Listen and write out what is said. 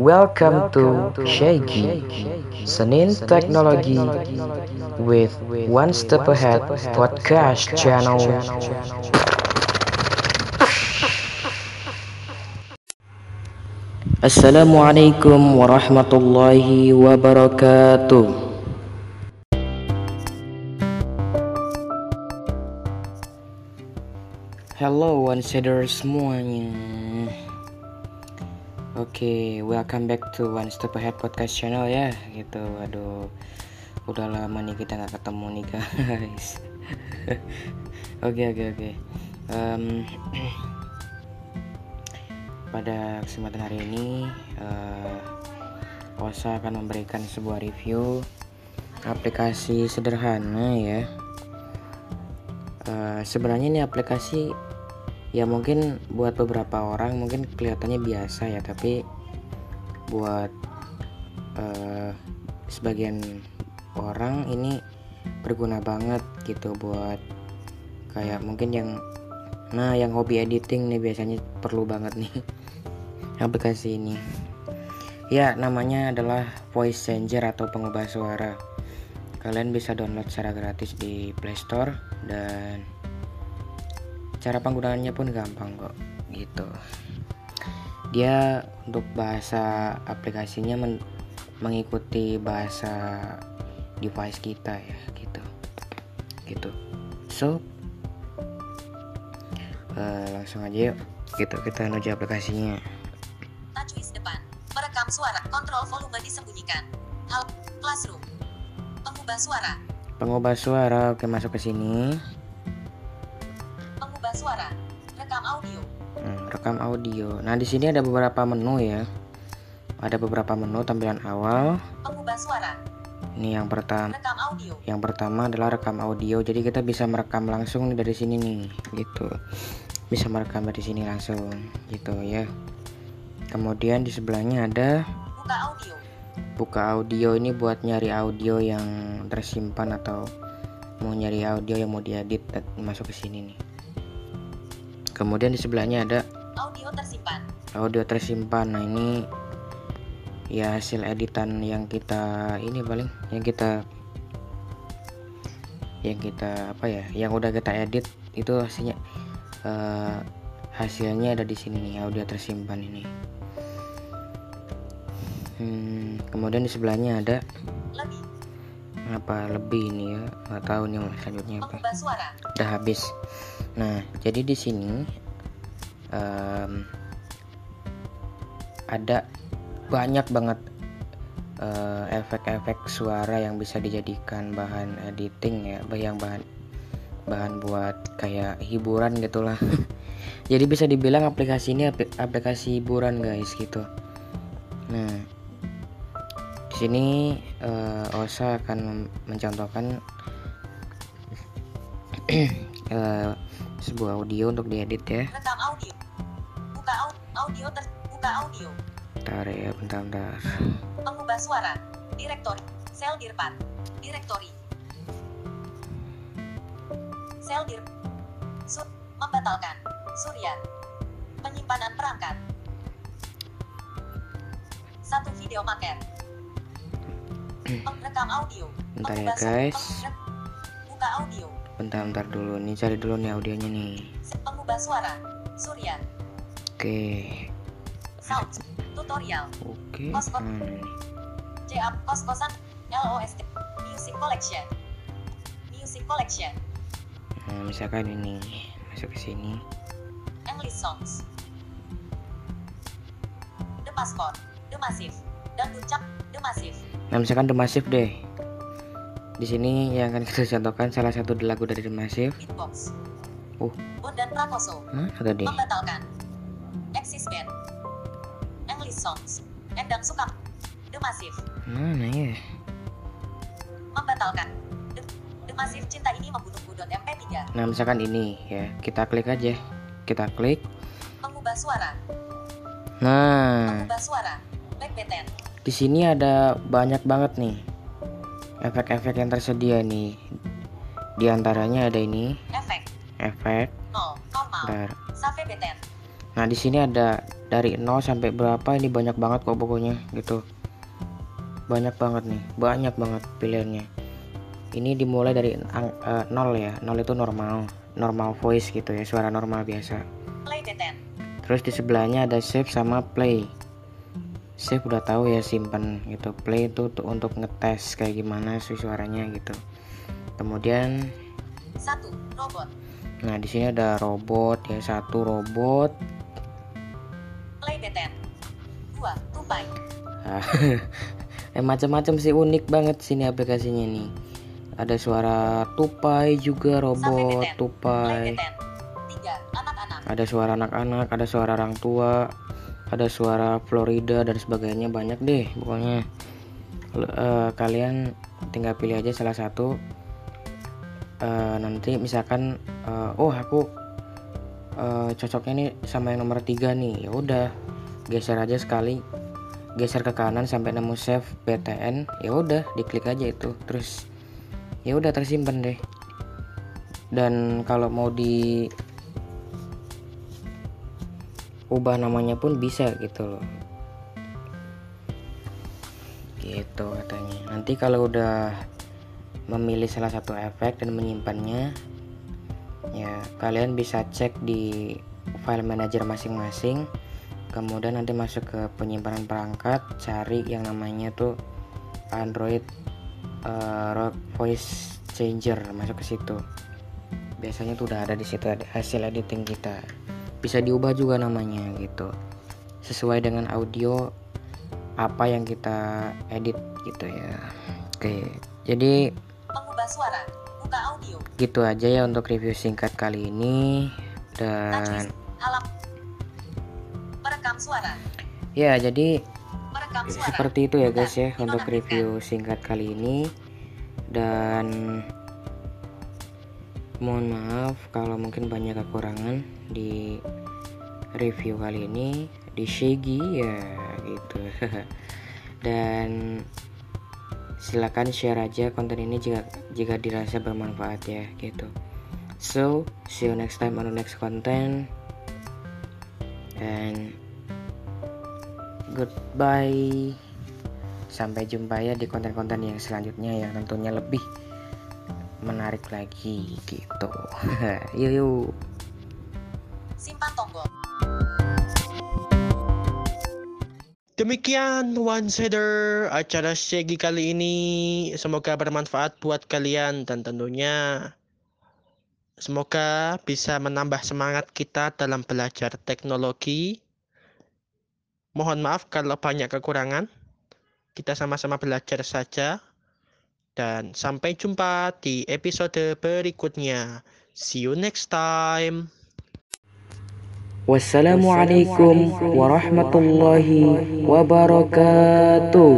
Welcome to Shaggy Senin Teknologi with One Step Ahead Podcast Channel. Assalamualaikum warahmatullahi wabarakatuh. Hello one semuanya. Oke, welcome back to One Step Ahead Podcast Channel ya. Gitu, aduh, udah lama nih kita nggak ketemu nih guys. Oke oke oke. Pada kesempatan hari ini, eh, Osa akan memberikan sebuah review aplikasi sederhana ya. Eh, sebenarnya ini aplikasi ya mungkin buat beberapa orang mungkin kelihatannya biasa ya tapi buat eh, sebagian orang ini berguna banget gitu buat kayak mungkin yang nah yang hobi editing nih biasanya perlu banget nih aplikasi ini. Ya namanya adalah voice changer atau pengubah suara. Kalian bisa download secara gratis di Play Store dan cara penggunaannya pun gampang kok gitu dia untuk bahasa aplikasinya men- mengikuti bahasa device kita ya gitu gitu so eh, langsung aja yuk gitu kita menuju aplikasinya depan. Merekam suara. Kontrol volume disembunyikan. Hal. Classroom. Pengubah suara. pengubah suara oke masuk ke sini suara. Rekam audio. Hmm, rekam audio nah di sini ada beberapa menu ya ada beberapa menu tampilan awal Pengubah suara. ini yang pertama Rekam audio. Yang pertama adalah rekam audio. Jadi kita bisa merekam langsung nih dari sini nih, gitu. Bisa merekam dari sini langsung, gitu ya. Kemudian di sebelahnya ada Buka audio. buka audio ini buat nyari audio yang tersimpan atau mau nyari audio yang mau diedit dan masuk ke sini nih. Kemudian di sebelahnya ada Audio tersimpan. audio tersimpan. Nah, ini ya hasil editan yang kita ini paling yang kita yang kita apa ya yang udah kita edit itu hasilnya eh, hasilnya ada di sini nih audio tersimpan ini Hmm, kemudian di sebelahnya ada Lebih. apa lebih ini ya nggak tahu nih selanjutnya apa udah habis nah jadi di sini em, ada banyak banget eh, efek-efek suara yang bisa dijadikan bahan editing ya yang bahan bahan buat kayak hiburan gitulah. Jadi bisa dibilang aplikasi ini apli- aplikasi hiburan guys gitu. Nah di sini eh, Osa akan mencontohkan eh, sebuah audio untuk diedit ya Rekam audio. Buka au- audio ter. Buka audio. bentar ya bentar bentar Pengubah suara. Direktori. Sel dirpat. Direktori. Sel dir. Su. Membatalkan. Surya. Penyimpanan perangkat. Satu video maker. Rekam audio. Bentar ya, guys. Buka audio. Bentar bentar dulu nih cari dulu nih audionya nih Pengubah suara. Surya. oke Sound. Tutorial. oke Kos- kos- nah, ini. J-Up kos-kosan. LOST. Music Collection. Music Collection. nah misalkan ini masuk ke sini English Songs. The Passport. The Massive. Dan Ucap. The Massive. nah misalkan The Massive deh di sini yang akan kita contohkan salah satu lagu dari The Massive Beatbox. uh Bondan Prakoso. mana tadi Membatalkan. Exis Band. English Songs. Endang Suka. The Massive. mana ya Membatalkan. The, The Massive Cinta Ini Membunuhku. MP3. nah misalkan ini ya kita klik aja kita klik Mengubah suara. nah Mengubah suara. Back button. di sini ada banyak banget nih efek-efek yang tersedia nih di antaranya ada ini Efek. efek 0. Normal. Bentar. Nah, di sini ada dari 0 sampai berapa ini banyak banget kok pokoknya gitu banyak banget nih banyak banget pilihannya ini dimulai dari uh, 0 ya 0 itu normal normal voice gitu ya suara normal biasa Play terus di sebelahnya ada save sama play save udah tahu ya simpan gitu play itu untuk ngetes kayak gimana sih suaranya gitu. Kemudian Satu, robot. nah di sini ada robot ya satu robot. Play button. Dua, tupai. eh macam-macam sih unik banget sini aplikasinya nih. Ada suara tupai juga robot tupai. ada suara anak-anak ada suara orang tua ada suara Florida dan sebagainya banyak deh pokoknya. Eh, kalian tinggal pilih aja salah satu. Eh, nanti misalkan eh, oh aku eh, cocoknya nih sama yang nomor tiga nih. Ya udah geser aja sekali. Geser ke kanan sampai nemu save PTN ya udah diklik aja itu. Terus ya udah tersimpan deh. Dan kalau mau di ubah namanya pun bisa gitu loh. Gitu katanya. Nanti kalau udah memilih salah satu efek dan menyimpannya ya kalian bisa cek di file manager masing-masing. Kemudian nanti masuk ke penyimpanan perangkat cari yang namanya tuh Android uh, Rock Voice Changer masuk ke situ. Biasanya tuh udah ada di situ hasil editing kita bisa diubah juga namanya gitu sesuai dengan audio apa yang kita edit gitu ya oke jadi Mengubah suara. Buka audio. gitu aja ya untuk review singkat kali ini dan. Alam. Merekam suara. ya jadi Merekam suara. seperti itu ya guys ya untuk review singkat kali ini dan mohon maaf kalau mungkin banyak kekurangan di review kali ini di Shaggy ya gitu. Dan silakan share aja konten ini jika jika dirasa bermanfaat ya gitu. So see you next time on the next content. And goodbye. Sampai jumpa ya di konten-konten yang selanjutnya yang tentunya lebih menarik lagi gitu yuk yuk Simpan tombol. Demikian one sider acara Shaggy kali ini. Semoga bermanfaat buat kalian dan tentunya semoga bisa menambah semangat kita dalam belajar teknologi. Mohon maaf kalau banyak kekurangan. Kita sama-sama belajar saja. Dan sampai jumpa di episode berikutnya. See you next time. wassalamualaikum warahmatullahi wabarakatuh